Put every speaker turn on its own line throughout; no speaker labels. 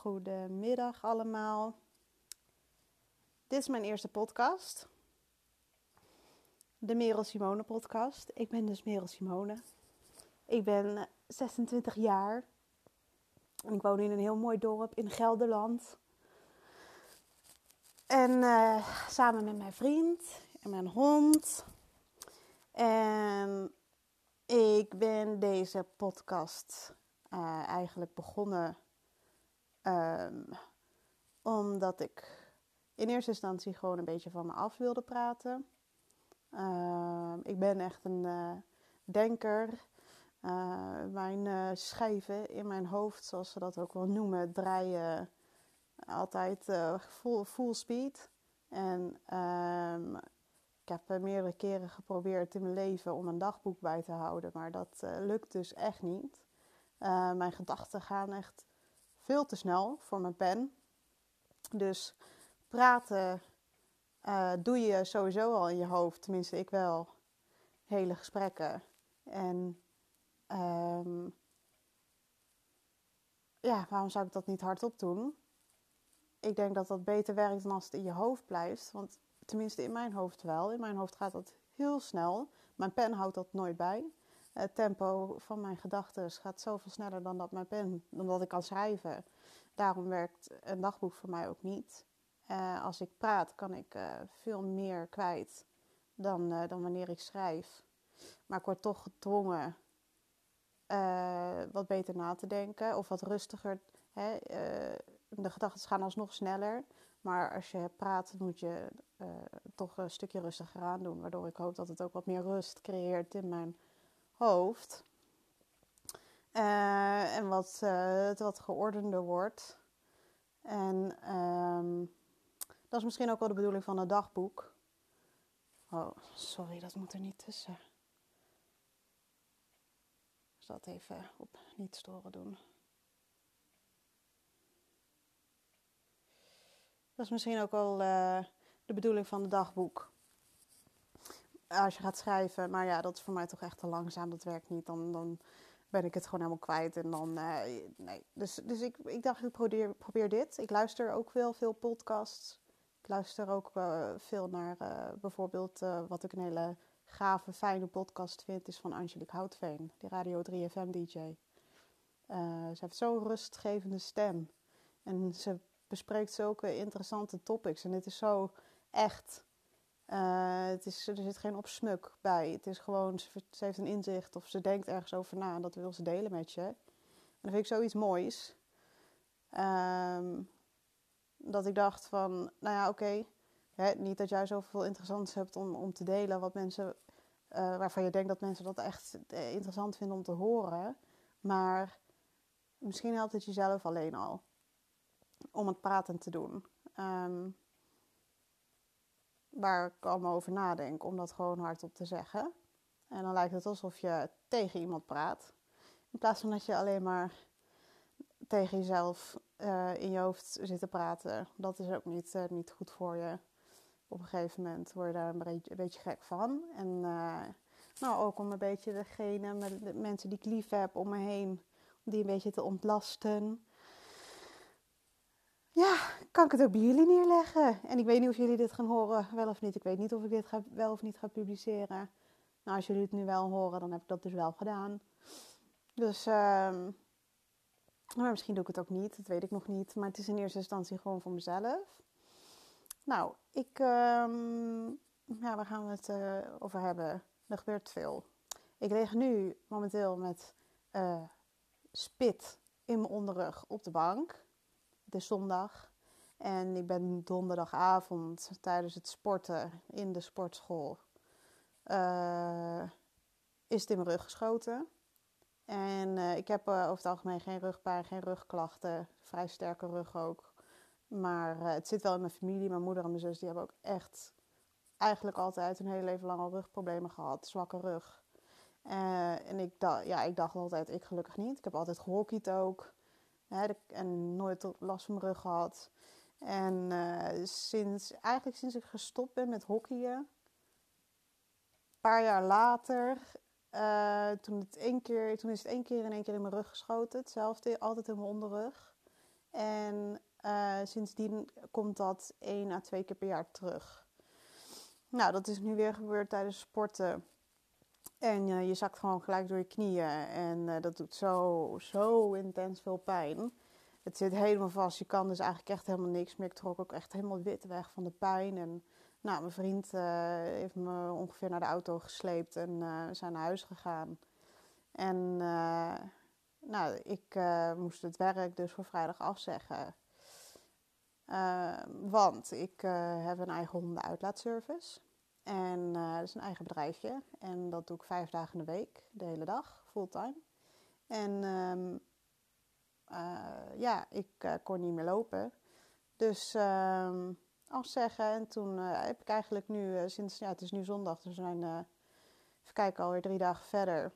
goedemiddag allemaal. Dit is mijn eerste podcast. De Merel Simone podcast. Ik ben dus Merel Simone. Ik ben 26 jaar. En ik woon in een heel mooi dorp in Gelderland. En uh, samen met mijn vriend en mijn hond. En ik ben deze podcast uh, eigenlijk begonnen um, omdat ik in eerste instantie gewoon een beetje van me af wilde praten. Uh, ik ben echt een uh, denker. Uh, mijn schijven in mijn hoofd, zoals ze dat ook wel noemen, draaien altijd full, speed. En um, ik heb meerdere keren geprobeerd in mijn leven om een dagboek bij te houden, maar dat lukt dus echt niet. mijn gedachten gaan echt veel te snel voor mijn pen. Dus praten uh, doe je sowieso al in je hoofd, tenminste ik wel, hele gesprekken. En um, ja, waarom zou ik dat niet hardop doen? Ik denk dat dat beter werkt dan als het in je hoofd blijft. Want tenminste in mijn hoofd wel. In mijn hoofd gaat dat heel snel. Mijn pen houdt dat nooit bij. Het tempo van mijn gedachten gaat zoveel sneller dan dat mijn pen, dan dat ik kan schrijven. Daarom werkt een dagboek voor mij ook niet. Uh, als ik praat, kan ik uh, veel meer kwijt dan, dan wanneer ik schrijf. Maar ik word toch gedwongen wat beter na te denken of wat rustiger. Hè? de gedachten gaan alsnog sneller. Maar als je praat, moet je toch een stukje rustiger aan doen. Waardoor ik hoop dat het ook wat meer rust creëert in mijn hoofd. Uh, en wat, uh, het wat geordender wordt. En um, dat is misschien ook wel de bedoeling van een dagboek. Oh, sorry, dat moet er niet tussen. Ik zal het even op niet storen doen. Dat is misschien ook wel uh, de bedoeling van het dagboek als je gaat schrijven, maar ja, dat is voor mij toch echt te langzaam. Dat werkt niet. Dan, dan ben ik het gewoon helemaal kwijt. En dan, uh, nee. Dus, dus ik, ik dacht, ik probeer, probeer dit. Ik luister ook veel, veel podcasts. Ik luister ook uh, veel naar uh, bijvoorbeeld wat ik een hele gave, fijne podcast vind, is van Angelique Houtveen, die Radio 3FM DJ. ze heeft zo'n rustgevende stem. En ze bespreekt zulke interessante topics. En dit is zo echt uh, het is, er zit geen opsmuk bij. Het is gewoon, ze, heeft een inzicht of ze denkt ergens over na en dat wil ze delen met je. En dat vind ik zoiets moois. Um, dat ik dacht van, nou ja, oké. Niet dat jij zoveel interessants hebt om, om te delen wat mensen, uh, waarvan je denkt dat mensen dat echt eh, interessant vinden om te horen. Maar misschien helpt het jezelf alleen al om het praten te doen. Um, waar ik allemaal over nadenk, om dat gewoon hardop te zeggen. En dan lijkt het alsof je tegen iemand praat. In plaats van dat je alleen maar tegen jezelf uh, in je hoofd zit te praten. Dat is ook niet, uh, niet goed voor je. Op een gegeven moment word je daar een beetje, gek van. En uh, nou, ook om een beetje degene, de mensen die ik lief heb om me heen, om die een beetje te ontlasten ja, kan ik het ook bij jullie neerleggen. En ik weet niet of jullie dit gaan horen, wel of niet. Ik weet niet of ik dit ga, wel of niet ga publiceren. Nou, als jullie het nu wel horen, dan heb ik dat dus wel gedaan. Dus, um, maar misschien doe ik het ook niet, dat weet ik nog niet. Maar het is in eerste instantie gewoon voor mezelf. Nou, ik, um, ja, waar gaan we het uh, over hebben? Er gebeurt veel. Ik lig nu momenteel met uh, spit in mijn onderrug op de bank. Is zondag. En ik ben donderdagavond tijdens het sporten in de sportschool. Uh, is het in mijn rug geschoten. En uh, ik heb uh, over het algemeen geen rugpijn, geen rugklachten. Vrij sterke rug ook. Maar het zit wel in mijn familie. Mijn moeder en mijn zus die hebben ook echt eigenlijk altijd een hele leven lang al rugproblemen gehad. Zwakke rug. en ik, dacht, ja, ik dacht altijd, ik gelukkig niet. Ik heb altijd gehockeyd ook. Hè, en nooit last van mijn rug gehad. En uh, sinds, eigenlijk sinds ik gestopt ben met hockeyen, een paar jaar later, uh, toen, het één keer, toen is het één keer in één keer in mijn rug geschoten. Hetzelfde, altijd in mijn onderrug. En uh, sindsdien komt dat één à twee keer per jaar terug. Nou, dat is nu weer gebeurd tijdens sporten. En uh, je zakt gewoon gelijk door je knieën. En uh, dat doet zo, zo intens veel pijn. Het zit helemaal vast. Je kan dus eigenlijk echt helemaal niks meer. Ik trok ook echt helemaal wit weg van de pijn. En nou, mijn vriend uh, heeft me ongeveer naar de auto gesleept en we zijn naar huis gegaan. En nou, ik moest het werk dus voor vrijdag afzeggen. want ik heb een eigen hondenuitlaatservice. En uh, dat is een eigen bedrijfje. En dat doe ik vijf dagen in de week, de hele dag, fulltime. En um, uh, ja, ik uh, kon niet meer lopen. Dus um, afzeggen. En toen heb ik eigenlijk nu, sinds, ja, het is nu zondag, dus we zijn, even kijken, alweer drie dagen verder.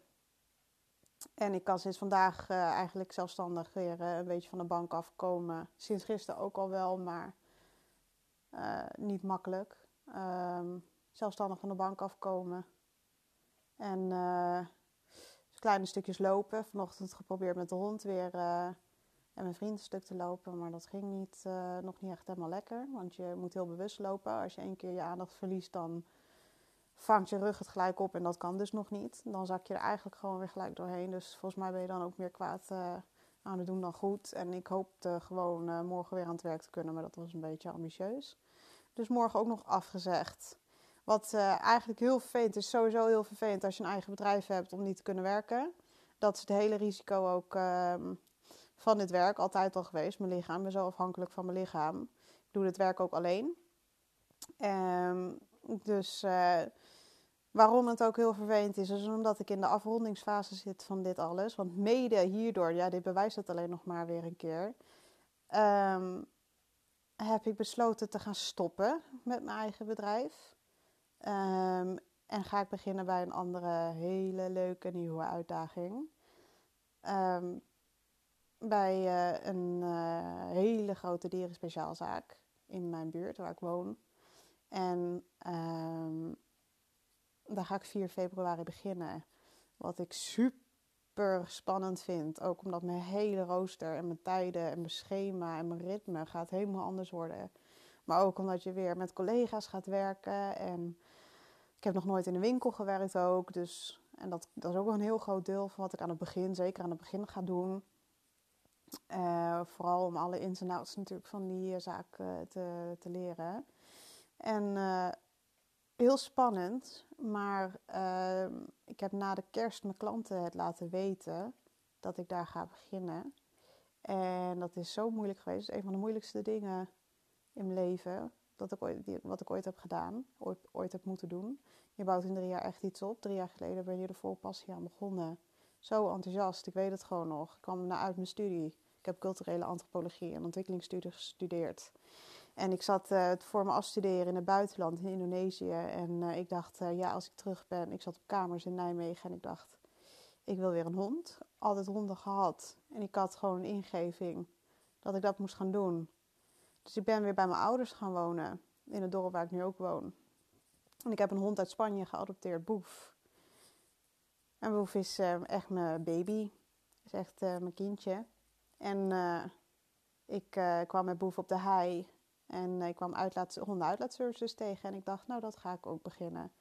En ik kan sinds vandaag eigenlijk zelfstandig weer een beetje van de bank afkomen. Sinds gisteren ook al wel, maar niet makkelijk. Um, zelfstandig van de bank afkomen. En uh, kleine stukjes lopen. Vanochtend geprobeerd met de hond weer uh, en mijn vriend een stuk te lopen. Maar dat ging niet, uh, nog niet echt helemaal lekker. Want je moet heel bewust lopen. Als je één keer je aandacht verliest, dan vangt je rug het gelijk op. En dat kan dus nog niet. Dan zak je er eigenlijk gewoon weer gelijk doorheen. Dus volgens mij ben je dan ook meer kwaad aan het doen dan goed. En ik hoopte gewoon morgen weer aan het werk te kunnen. Maar dat was een beetje ambitieus. Dus morgen ook nog afgezegd. Wat uh, eigenlijk heel vervelend is, sowieso heel vervelend als je een eigen bedrijf hebt om niet te kunnen werken. Dat is het hele risico ook uh, van dit werk, altijd al geweest. Mijn lichaam, ik ben zo afhankelijk van mijn lichaam. Ik doe dit werk ook alleen. Um, dus uh, waarom het ook heel vervelend is, is omdat ik in de afrondingsfase zit van dit alles. Want mede hierdoor, ja, dit bewijst het alleen nog maar weer een keer. Um, heb ik besloten te gaan stoppen met mijn eigen bedrijf. Um, en ga ik beginnen bij een andere hele leuke nieuwe uitdaging. Um, bij uh, een uh, hele grote dierenspeciaalzaak in mijn buurt waar ik woon. En um, daar ga ik 4 februari beginnen. Wat ik super spannend vind. Ook omdat mijn hele rooster en mijn tijden en mijn schema en mijn ritme gaat helemaal anders worden. Maar ook omdat je weer met collega's gaat werken en ik heb nog nooit in een winkel gewerkt ook. Dus, en dat, dat is ook wel een heel groot deel van wat ik aan het begin, zeker aan het begin ga doen. Uh, vooral om alle ins en outs natuurlijk van die zaak uh, te, te leren. En heel spannend, maar ik heb na de kerst mijn klanten het laten weten dat ik daar ga beginnen. En dat is zo moeilijk geweest. Het is een van de moeilijkste dingen in mijn leven dat ik ooit, wat ik ooit heb gedaan, ooit, heb moeten doen. Je bouwt in drie jaar echt iets op. Drie jaar geleden ben je er vol passie aan begonnen. Zo enthousiast, ik weet het gewoon nog. Ik kwam na uit mijn studie. Ik heb culturele antropologie en ontwikkelingsstudie gestudeerd. En ik zat uh, voor me afstuderen in het buitenland, in Indonesië. En uh, ik dacht, uh, ja, als ik terug ben... Ik zat op kamers in Nijmegen en ik dacht... Ik wil weer een hond. Altijd honden gehad. En ik had gewoon een ingeving dat ik dat moest gaan doen. Dus ik ben weer bij mijn ouders gaan wonen. In het dorp waar ik nu ook woon. En ik heb een hond uit Spanje geadopteerd, Boef. En Boef is uh, echt mijn baby. Is echt uh, mijn kindje. En uh, ik kwam met Boef op de hei. En ik kwam uitlaat, hondenuitlaatservices tegen. En ik dacht, nou, dat ga ik ook beginnen.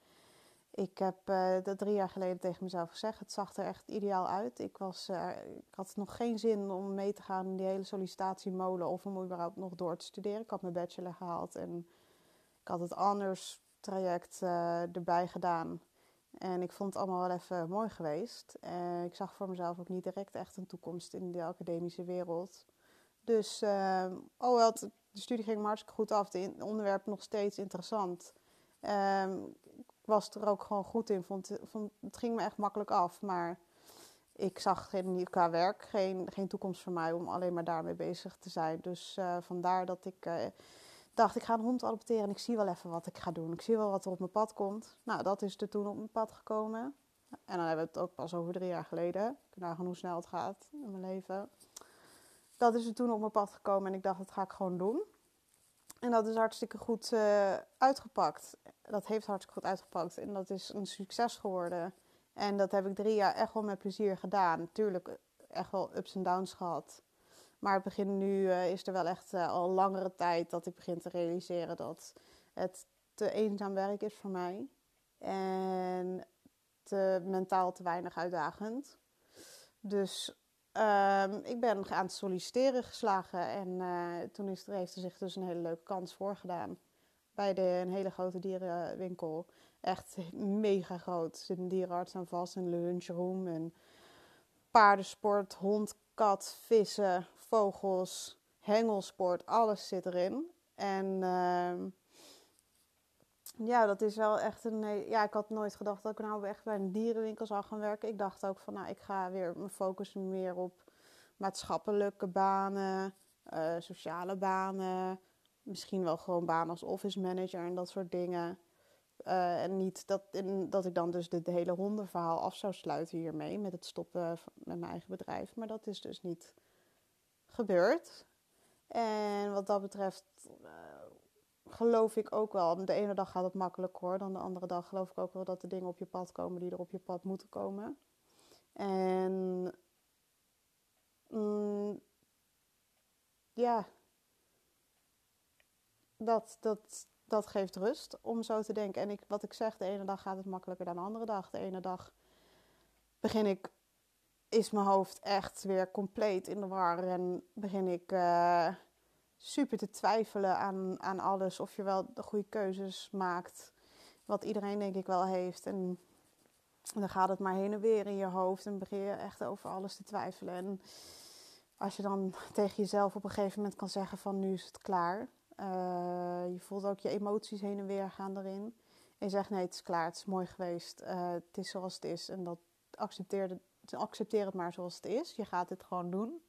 Ik heb dat drie jaar geleden tegen mezelf gezegd. Het zag er echt ideaal uit. Ik, was, ik had nog geen zin om mee te gaan in die hele sollicitatiemolen. Of om überhaupt nog door te studeren. Ik had mijn bachelor gehaald. En ik had het anders traject uh, erbij gedaan. En ik vond het allemaal wel even mooi geweest. Uh, ik zag voor mezelf ook niet direct echt een toekomst in de academische wereld. Dus, uh, oh wel, de studie ging hartstikke goed af. Het onderwerp nog steeds interessant. Ehm, was er ook gewoon goed in. Vond, vond, het ging me echt makkelijk af. Maar ik zag geen, qua werk geen, geen toekomst voor mij om alleen maar daarmee bezig te zijn. Dus uh, vandaar dat ik dacht, ik ga een hond adopteren en ik zie wel even wat ik ga doen. Ik zie wel wat er op mijn pad komt. Nou, dat is er toen op mijn pad gekomen. En dan hebben we het ook pas over drie jaar geleden. Ik nagaan hoe snel het gaat in mijn leven. Dat is er toen op mijn pad gekomen en ik dacht, dat ga ik gewoon doen. En dat is hartstikke goed uh, uitgepakt. Dat heeft hartstikke goed uitgepakt. En dat is een succes geworden. En dat heb ik drie jaar echt wel met plezier gedaan. Natuurlijk echt wel ups en downs gehad. Maar het begin nu uh, is er wel echt al langere tijd dat ik begin te realiseren dat het te eenzaam werk is voor mij. En te mentaal te weinig uitdagend. Dus um, ik ben aan het solliciteren geslagen. En uh, toen is er, heeft er zich dus een hele leuke kans voorgedaan. Bij de, een hele grote dierenwinkel. Echt mega groot. Er zit een dierenarts aan vast, een lunchroom. En paardensport, hond, kat, vissen, vogels, hengelsport. Alles zit erin. En... Uh, ja, dat is wel echt een. Ja, ik had nooit gedacht dat ik nou echt bij een dierenwinkel zou gaan werken. Ik dacht ook van, nou, ik ga weer me focussen meer op maatschappelijke banen, uh, sociale banen. Misschien wel gewoon banen als office manager en dat soort dingen. Uh, en niet dat, in, dat ik dan dus dit hele hondenverhaal af zou sluiten hiermee met het stoppen met mijn eigen bedrijf. Maar dat is dus niet gebeurd. En wat dat betreft uh, geloof ik ook wel. De ene dag gaat het makkelijk hoor. Dan de andere dag geloof ik ook wel dat er dingen op je pad komen die er op je pad moeten komen. En mm, ja, dat, dat, dat geeft rust om zo te denken. En ik, wat ik zeg, de ene dag gaat het makkelijker dan de andere dag. De ene dag begin ik, is mijn hoofd echt weer compleet in de war en begin ik. Uh, super te twijfelen aan, aan alles. Of je wel de goede keuzes maakt. Wat iedereen denk ik wel heeft. En dan gaat het maar heen en weer in je hoofd. En begin je echt over alles te twijfelen. En als je dan tegen jezelf op een gegeven moment kan zeggen van nu is het klaar. Uh, je voelt ook je emoties heen en weer gaan erin. En je zegt nee, het is klaar, het is mooi geweest. Uh, het is zoals het is. En dat accepteer, accepteer het maar zoals het is. Je gaat dit gewoon doen.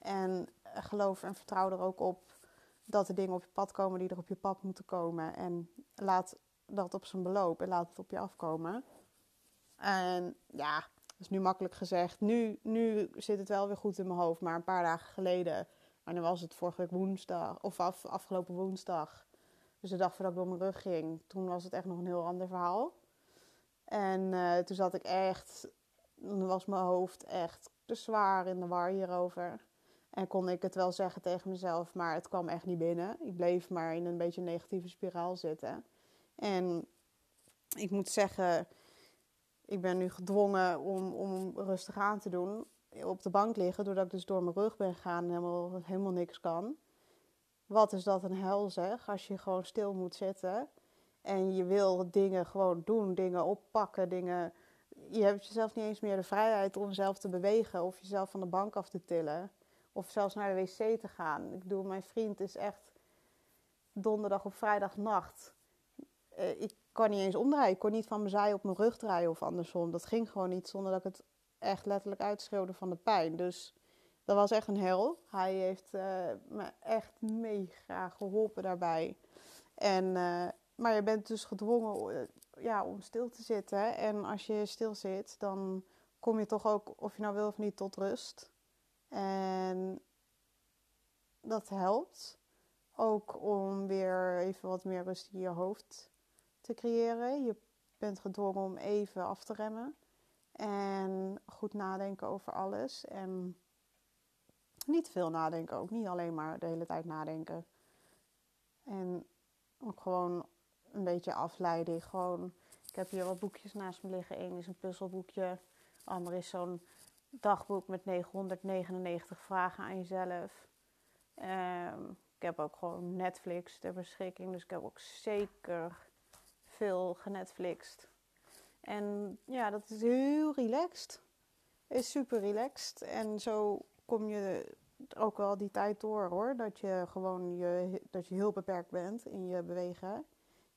En geloof en vertrouw er ook op dat er dingen op je pad komen die er op je pad moeten komen. En laat dat op zijn beloop en laat het op je afkomen. En ja, dat is nu makkelijk gezegd. Nu, nu zit het wel weer goed in mijn hoofd. Maar een paar dagen geleden, wanneer was het? Vorige woensdag, of af, afgelopen woensdag. Dus de dag voordat ik door mijn rug ging. Toen was het echt nog een heel ander verhaal. En uh, toen zat ik echt, dan was mijn hoofd echt te zwaar in de war hierover. En kon ik het wel zeggen tegen mezelf, maar het kwam echt niet binnen. Ik bleef maar in een beetje een negatieve spiraal zitten. En ik moet zeggen, ik ben nu gedwongen om, om rustig aan te doen. Op de bank liggen, doordat ik dus door mijn rug ben gegaan en helemaal, helemaal niks kan. Wat is dat een hel zeg, als je gewoon stil moet zitten. En je wil dingen gewoon doen, dingen oppakken, dingen... Je hebt jezelf niet eens meer de vrijheid om zelf te bewegen of jezelf van de bank af te tillen. Of zelfs naar de wc te gaan. Ik bedoel, mijn vriend is echt donderdag of vrijdagnacht. Uh, ik kon niet eens omdraaien. Ik kon niet van mijn zij op mijn rug draaien of andersom. Dat ging gewoon niet zonder dat ik het echt letterlijk uitschreeuwde van de pijn. Dus dat was echt een hel. Hij heeft uh, me echt mega geholpen daarbij. En, uh, maar je bent dus gedwongen ja, om stil te zitten. En als je stil zit, dan kom je toch ook, of je nou wil of niet, tot rust. En dat helpt ook om weer even wat meer rust in je hoofd te creëren. Je bent gedwongen om even af te remmen en goed nadenken over alles. En niet veel nadenken ook, niet alleen maar de hele tijd nadenken. En ook gewoon een beetje afleiding. Gewoon, ik heb hier wat boekjes naast me liggen. Eén is een puzzelboekje, ander is zo'n dagboek met 999 vragen aan jezelf. Um, ik heb ook gewoon Netflix ter beschikking, dus ik heb ook zeker veel genetflixt. En ja, dat is heel relaxed. Is super relaxed. En zo kom je ook wel die tijd door hoor. Dat je gewoon je, dat je heel beperkt bent in je bewegen.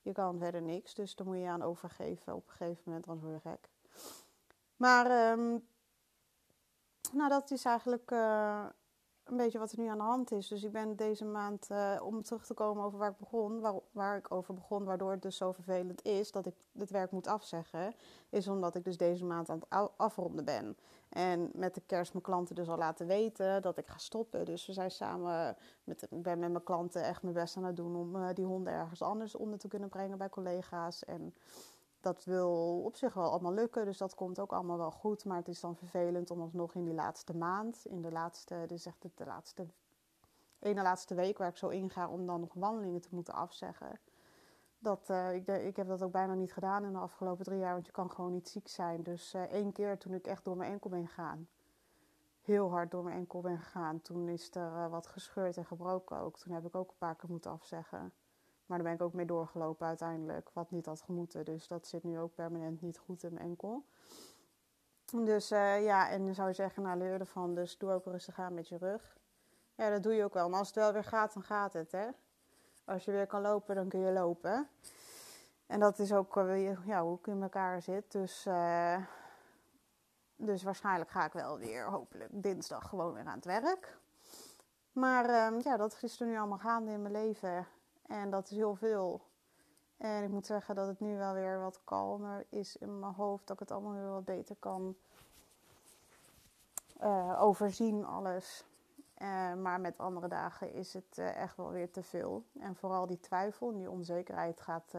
Je kan verder niks, dus daar moet je aan overgeven op een gegeven moment, anders word je gek. Maar um, nou, dat is eigenlijk uh, een beetje wat er nu aan de hand is. Dus ik ben deze maand, uh, om terug te komen over waar ik begon, waar, waar, ik over begon, waardoor het dus zo vervelend is dat ik het werk moet afzeggen, is omdat ik dus deze maand aan het afronden ben. En met de kerst mijn klanten dus al laten weten dat ik ga stoppen. Dus we zijn samen, met, ik ben met mijn klanten echt mijn best aan het doen om uh, die honden ergens anders onder te kunnen brengen bij collega's. En dat wil op zich wel allemaal lukken, dus dat komt ook allemaal wel goed. Maar het is dan vervelend om alsnog in die laatste maand, in de laatste, dus echt de laatste, ene laatste week waar ik zo inga om dan nog wandelingen te moeten afzeggen. Dat, uh, ik, ik heb dat ook bijna niet gedaan in de afgelopen drie jaar, want je kan gewoon niet ziek zijn. Dus uh, één keer toen ik echt door mijn enkel ben gegaan, heel hard door mijn enkel ben gegaan, toen is er uh, wat gescheurd en gebroken ook. Toen heb ik ook een paar keer moeten afzeggen. Maar daar ben ik ook mee doorgelopen uiteindelijk, wat niet had gemoeten. Dus dat zit nu ook permanent niet goed in mijn enkel. Dus uh, ja, en dan zou je zeggen, nou leer ervan, dus doe ook rustig aan met je rug. Ja, dat doe je ook wel. Maar als het wel weer gaat, dan gaat het, hè. Als je weer kan lopen, dan kun je lopen. En dat is ook uh, ja, hoe ik in elkaar zit. Dus, uh, dus waarschijnlijk ga ik wel weer, hopelijk, dinsdag gewoon weer aan het werk. Maar ehm, ja, dat is er nu allemaal gaande in mijn leven. En dat is heel veel. En ik moet zeggen dat het nu wel weer wat kalmer is in mijn hoofd. Dat ik het allemaal weer wat beter kan uh, overzien, alles. Uh, maar met andere dagen is het uh, echt wel weer te veel. En vooral die twijfel en die onzekerheid gaat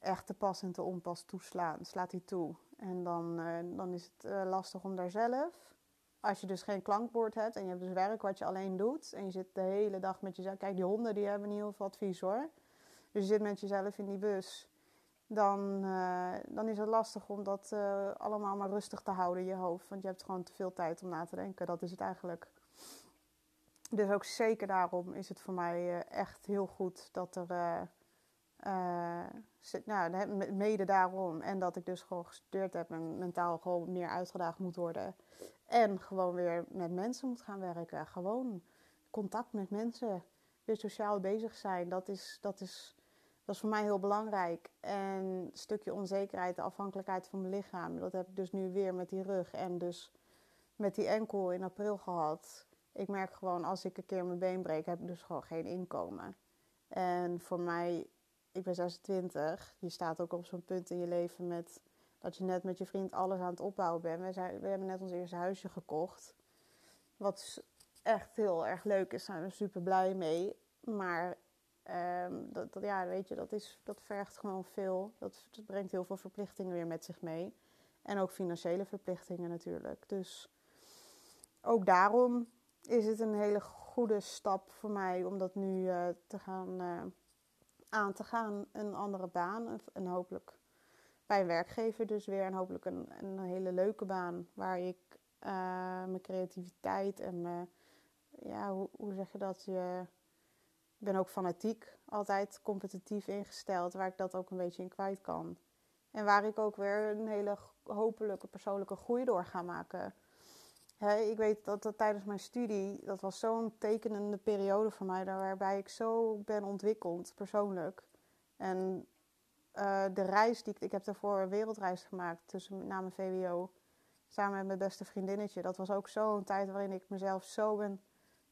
echt te pas en te onpas toeslaan. Slaat die toe. En dan, dan is het lastig om daar zelf als je dus geen klankbord hebt en je hebt dus werk wat je alleen doet en je zit de hele dag met jezelf. Kijk, die honden die hebben niet heel veel advies hoor. Dus je zit met jezelf in die bus. Dan, uh, dan is het lastig om dat uh, allemaal maar rustig te houden in je hoofd. Want je hebt gewoon te veel tijd om na te denken. Dat is het eigenlijk. Dus ook zeker daarom is het voor mij uh, echt heel goed dat er. Nou, mede daarom. En dat ik dus gewoon gestudeerd heb en mentaal gewoon meer uitgedaagd moet worden. En gewoon weer met mensen moet gaan werken. Gewoon contact met mensen. Weer sociaal bezig zijn. Dat is, dat is, dat is voor mij heel belangrijk. En een stukje onzekerheid, de afhankelijkheid van mijn lichaam. Dat heb ik dus nu weer met die rug. En dus met die enkel in april gehad. Ik merk gewoon als ik een keer mijn been breek, heb ik dus gewoon geen inkomen. En voor mij, ik ben 26. Je staat ook op zo'n punt in je leven met dat je net met je vriend alles aan het opbouwen bent. We, zijn, we hebben net ons eerste huisje gekocht. Wat echt heel erg leuk is. Zijn we super blij mee. Maar um, dat, ja, weet je, dat, is, dat vergt gewoon veel. Dat, dat, brengt heel veel verplichtingen weer met zich mee. En ook financiële verplichtingen natuurlijk. Dus ook daarom is het een hele goede stap voor mij om dat nu uh, te gaan, uh, aan te gaan. Een andere baan. En hopelijk bij een werkgever dus weer. En hopelijk een, een hele leuke baan waar ik uh, mijn creativiteit en mijn, ja, hoe, hoe zeg je dat? Je, ik ben ook fanatiek, altijd competitief ingesteld, waar ik dat ook een beetje in kwijt kan. En waar ik ook weer een hele hopelijke persoonlijke groei door ga maken. Ik weet dat, dat tijdens mijn studie, dat was zo'n tekenende periode voor mij, waarbij ik zo ben ontwikkeld persoonlijk. En uh, de reis die ik, ik heb daarvoor een wereldreis gemaakt tussen, na mijn VWO. Samen met mijn beste vriendinnetje. Dat was ook zo'n tijd waarin ik mezelf zo ben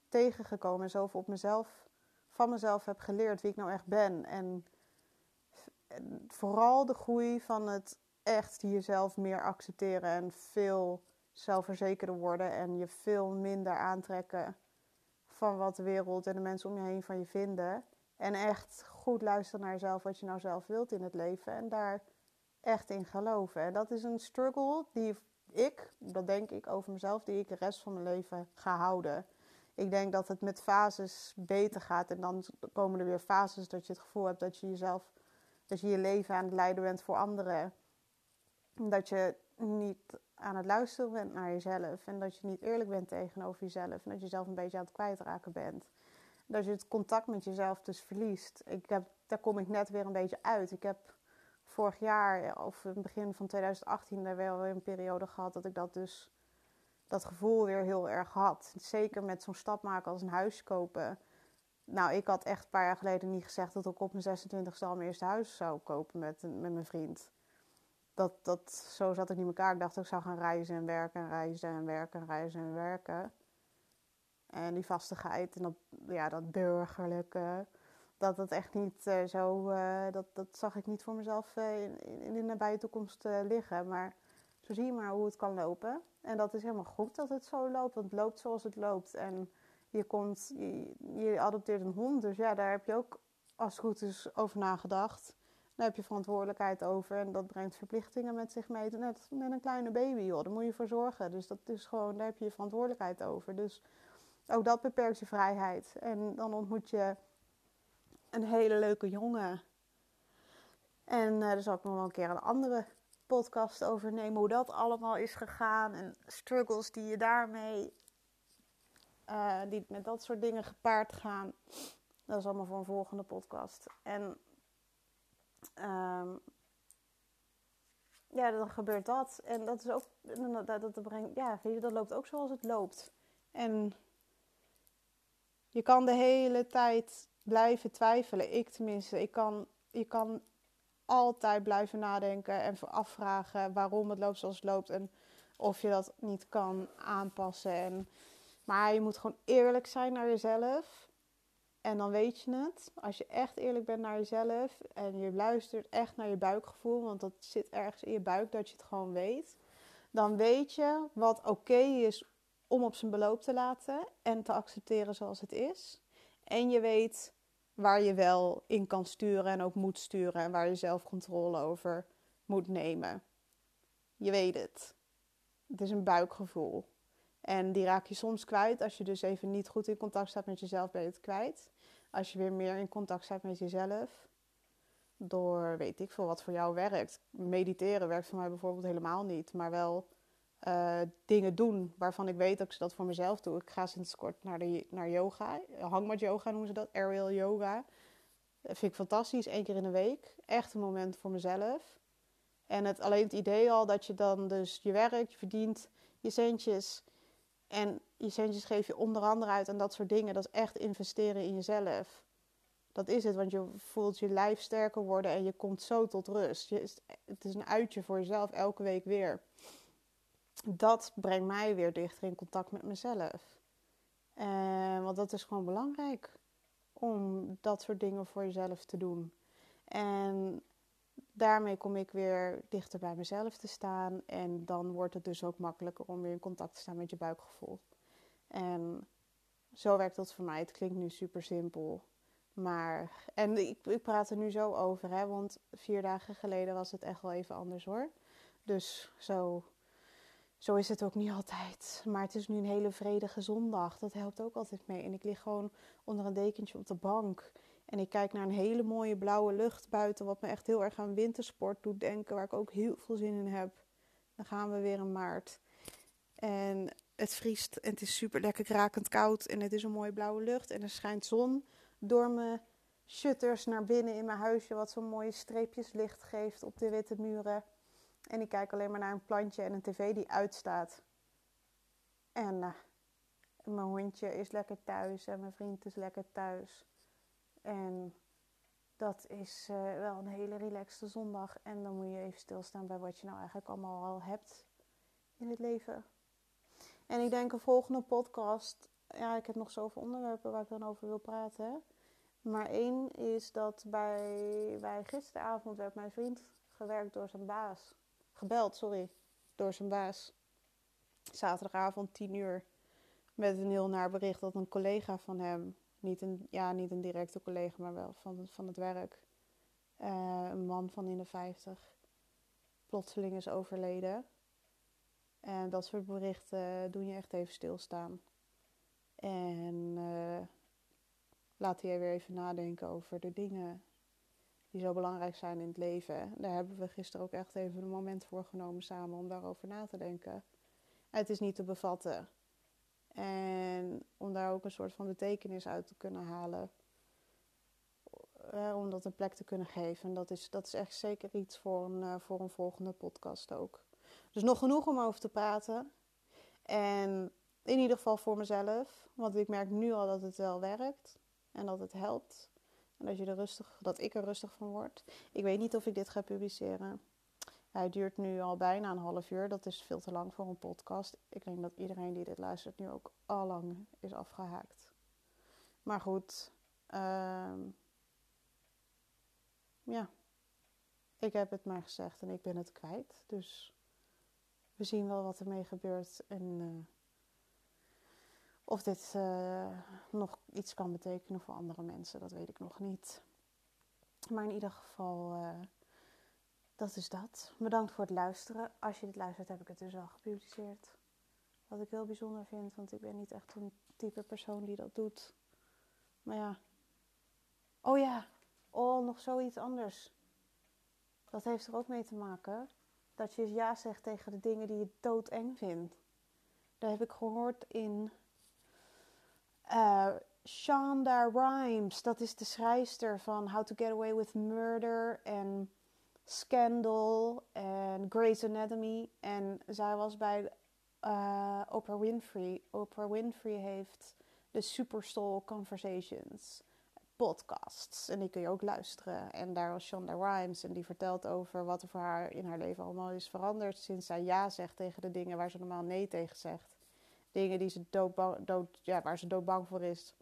tegengekomen. En zoveel op mezelf, van mezelf heb geleerd wie ik nou echt ben. En, en vooral de groei van het echt jezelf meer accepteren. En veel zelfverzekerder worden. En je veel minder aantrekken van wat de wereld en de mensen om je heen van je vinden. En echt goed luisteren naar jezelf, wat je nou zelf wilt in het leven. En daar echt in geloven. En dat is een struggle die ik, dat denk ik over mezelf, die ik de rest van mijn leven ga houden. Ik denk dat het met fases beter gaat. En dan komen er weer fases dat je het gevoel hebt dat je jezelf, dat je je leven aan het leiden bent voor anderen. Dat je niet aan het luisteren bent naar jezelf. En dat je niet eerlijk bent tegenover jezelf. En dat je jezelf een beetje aan het kwijtraken bent dat je het contact met jezelf dus verliest. Ik heb, daar kom ik net weer een beetje uit. Ik heb vorig jaar, of in het begin van 2018, daar wel weer een periode gehad dat ik dat dus, dat gevoel weer heel erg had. Zeker met zo'n stap maken als een huis kopen. Nou, ik had echt een paar jaar geleden niet gezegd dat ik op mijn 26e al mijn eerste huis zou kopen met, met mijn vriend. Dat, dat, zo zat ik niet in elkaar. Ik dacht ik zou gaan reizen en werken en reizen en werken en reizen en werken. En die vastigheid en dat, ja, dat burgerlijke, dat dat echt niet uh, zo, uh, dat, dat zag ik niet voor mezelf uh, in, in, de nabije toekomst liggen. Maar zo zie je maar hoe het kan lopen. En dat is helemaal goed dat het zo loopt, want het loopt zoals het loopt. En je, komt, je, je adopteert een hond, dus ja, daar heb je ook als het goed is over nagedacht. Daar heb je verantwoordelijkheid over en dat brengt verplichtingen met zich mee. Net met een kleine baby, joh. Daar moet je voor zorgen. Dus dat is gewoon, daar heb je je verantwoordelijkheid over. Dus ook dat beperkt je vrijheid. En dan ontmoet je een hele leuke jongen. En uh, daar zal ik nog wel een keer een andere podcast over nemen. Hoe dat allemaal is gegaan. En struggles die je daarmee. Uh, die met dat soort dingen gepaard gaan. Dat is allemaal voor een volgende podcast. En. Um, ja, dan gebeurt dat. En dat is ook. Dat, dat, brengt, ja, dat loopt ook zoals het loopt. En je kan de hele tijd blijven twijfelen. Ik tenminste. Ik kan, je kan altijd blijven nadenken en afvragen waarom het loopt zoals het loopt. En of je dat niet kan aanpassen. En, maar je moet gewoon eerlijk zijn naar jezelf. En dan weet je het. Als je echt eerlijk bent naar jezelf en je luistert echt naar je buikgevoel, want dat zit ergens in je buik dat je het gewoon weet. Dan weet je wat oké is om op zijn beloop te laten en te accepteren zoals het is. En je weet waar je wel in kan sturen en ook moet sturen en waar je zelf controle over moet nemen. Je weet het. Het is een buikgevoel. En die raak je soms kwijt. Als je dus even niet goed in contact staat met jezelf, ben je het kwijt. Als je weer meer in contact staat met jezelf, door weet ik veel wat voor jou werkt. Mediteren werkt voor mij bijvoorbeeld helemaal niet, maar wel uh, dingen doen waarvan ik weet dat ik ze dat voor mezelf doe. Ik ga sinds kort naar, de, naar yoga, hangmat yoga noemen ze dat, aerial yoga. Dat vind ik fantastisch, één keer in de week. Echt een moment voor mezelf. En het, alleen het idee al dat je dan dus je werkt, je verdient je centjes. En je centjes geef je onder andere uit en dat soort dingen. Dat is echt investeren in jezelf. Dat is het, want je voelt je lijf sterker worden en je komt zo tot rust. Je, het is een uitje voor jezelf elke week weer dat brengt mij weer dichter in contact met mezelf. Uh, want dat is gewoon belangrijk om dat soort dingen voor jezelf te doen. En daarmee kom ik weer dichter bij mezelf te staan. En dan wordt het dus ook makkelijker om weer in contact te staan met je buikgevoel. En zo werkt dat voor mij. Het klinkt nu super simpel. Maar, en ik, ik praat er nu zo over, hè, want vier dagen geleden was het echt wel even anders hoor. Dus zo zo is het ook niet altijd. Maar het is nu een hele vredige zondag. Dat helpt ook altijd mee. En ik lig gewoon onder een dekentje op de bank. En ik kijk naar een hele mooie blauwe lucht buiten. Wat me echt heel erg aan wintersport doet denken. Waar ik ook heel veel zin in heb. Dan gaan we weer in maart. En het vriest en het is super lekker krakend koud. En het is een mooie blauwe lucht. En er schijnt zon door mijn shutters naar binnen in mijn huisje. Wat zo'n mooie streepjes licht geeft op de witte muren. En ik kijk alleen maar naar een plantje en een tv die uitstaat. En uh, mijn hondje is lekker thuis en mijn vriend is lekker thuis. En dat is uh, wel een hele relaxte zondag. En dan moet je even stilstaan bij wat je nou eigenlijk allemaal al hebt in het leven. En ik denk een volgende podcast. Ja, ik heb nog zoveel onderwerpen waar ik dan over wil praten. Maar één is dat bij, bij gisteravond werd mijn vriend gewerkt door zijn baas gebeld, sorry, door zijn baas. Zaterdagavond 10 uur met een heel naar bericht dat een collega van hem, niet een, ja, niet een directe collega, maar wel van, van het werk, uh, een man van in de 50, plotseling is overleden. En dat soort berichten doen je echt even stilstaan. En uh, laat hij weer even nadenken over de dingen die zo belangrijk zijn in het leven. Daar hebben we gisteren ook echt even een moment voor genomen samen om daarover na te denken. Het is niet te bevatten. En om daar ook een soort van betekenis uit te kunnen halen. om dat een plek te kunnen geven. En dat is, dat is echt zeker iets voor een, uh, voor een volgende podcast ook. Dus nog genoeg om over te praten. En in ieder geval voor mezelf. Want ik merk nu al dat het wel werkt. En dat het helpt. En dat, je er rustig, dat ik er rustig van word. Ik weet niet of ik dit ga publiceren. Hij duurt nu al bijna een half uur. Dat is veel te lang voor een podcast. Ik denk dat iedereen die dit luistert nu ook al lang is afgehaakt. Maar goed. Uh, ja. Ik heb het maar gezegd en ik ben het kwijt. Dus we zien wel wat ermee gebeurt. En uh, of dit uh, nog iets kan betekenen voor andere mensen, dat weet ik nog niet. Maar in ieder geval, uh, dat is dat. Bedankt voor het luisteren. Als je dit luistert, heb ik het dus al gepubliceerd. Wat ik heel bijzonder vind, want ik ben niet echt een type persoon die dat doet. Maar ja. Oh ja. Oh, nog zoiets anders. Dat heeft er ook mee te maken. Dat je ja zegt tegen de dingen die je doodeng vindt. Dat heb ik gehoord in uh, Shonda Rhimes. Dat is de schrijfster van How to Get Away with Murder en Scandal en Grey's Anatomy. En zij was bij uh, Oprah Winfrey. Oprah Winfrey heeft de Superstall Conversations podcasts. En die kun je ook luisteren. En daar was Shonda Rhimes en die vertelt over wat er voor haar in haar leven allemaal is veranderd sinds zij ja zegt tegen de dingen waar ze normaal nee tegen zegt. Dingen die ze dood, dood, ja, waar ze doodbang voor is.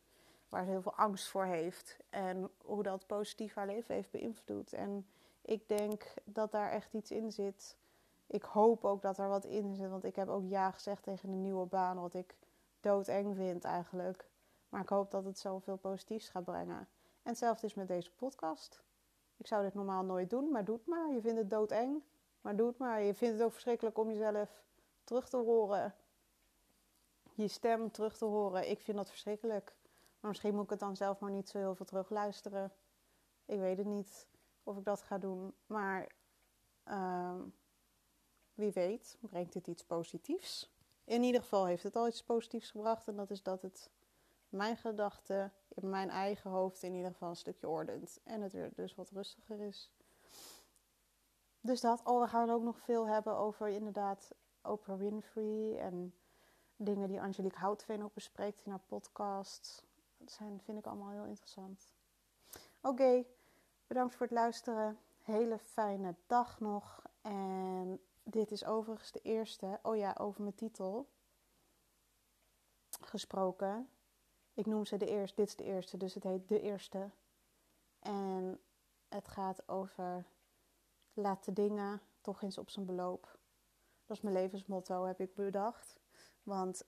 Waar ze heel veel angst voor heeft. En hoe dat positief haar leven heeft beïnvloed. En ik denk dat daar echt iets in zit. Ik hoop ook dat er wat in zit. Want ik heb ook ja gezegd tegen een nieuwe baan. Wat ik doodeng vind eigenlijk. Maar ik hoop dat het zoveel positiefs gaat brengen. En hetzelfde is met deze podcast. Ik zou dit normaal nooit doen, maar doe het maar. Je vindt het doodeng, maar doe het maar. Je vindt het ook verschrikkelijk om jezelf terug te horen. Je stem terug te horen. Ik vind dat verschrikkelijk. Maar misschien moet ik het dan zelf maar niet zo heel veel terugluisteren. Ik weet het niet of ik dat ga doen. Maar uh, wie weet, brengt dit iets positiefs. In ieder geval heeft het al iets positiefs gebracht. En dat is dat het mijn gedachten in mijn eigen hoofd in ieder geval een stukje ordent. En het weer dus wat rustiger is. Dus dat. Oh, we gaan ook nog veel hebben over inderdaad Oprah Winfrey en dingen die Angelique Houtveen ook bespreekt in haar podcast. Dat zijn, vind ik allemaal heel interessant. Oké, bedankt voor het luisteren. Hele fijne dag nog. En dit is overigens de eerste. Oh ja, over mijn titel gesproken. Ik noem ze de eerste, dit is de eerste, dus het heet De Eerste. En het gaat over laat de dingen toch eens op zijn beloop. Dat is mijn levensmotto, heb ik bedacht. Want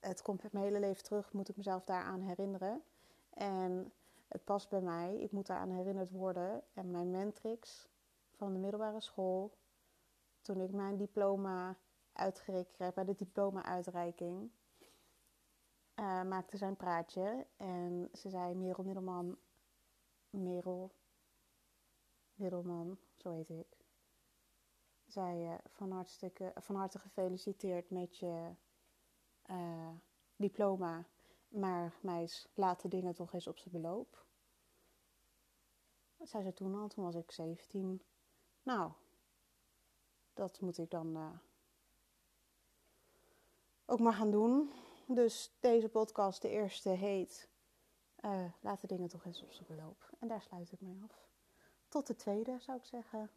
het komt mijn hele leven terug, moet ik mezelf daaraan herinneren. En het past bij mij, ik moet daaraan herinnerd worden. En mijn mentrix van de middelbare school, toen ik mijn diploma uitgereikt kreeg bij de diploma-uitreiking, uh, maakte zijn praatje. En ze zei: Merel Middelman, Merel Middelman, zo heet ik. Zei uh, van, hartstikke, van harte gefeliciteerd met je uh, diploma. Maar meis, laat de dingen toch eens op zijn beloop. Dat zei ze toen al, toen was ik 17. Nou, dat moet ik dan ook maar gaan doen. Dus deze podcast, de eerste, heet uh, Laat de dingen toch eens op zijn beloop. En daar sluit ik mee af. Tot de tweede, zou ik zeggen.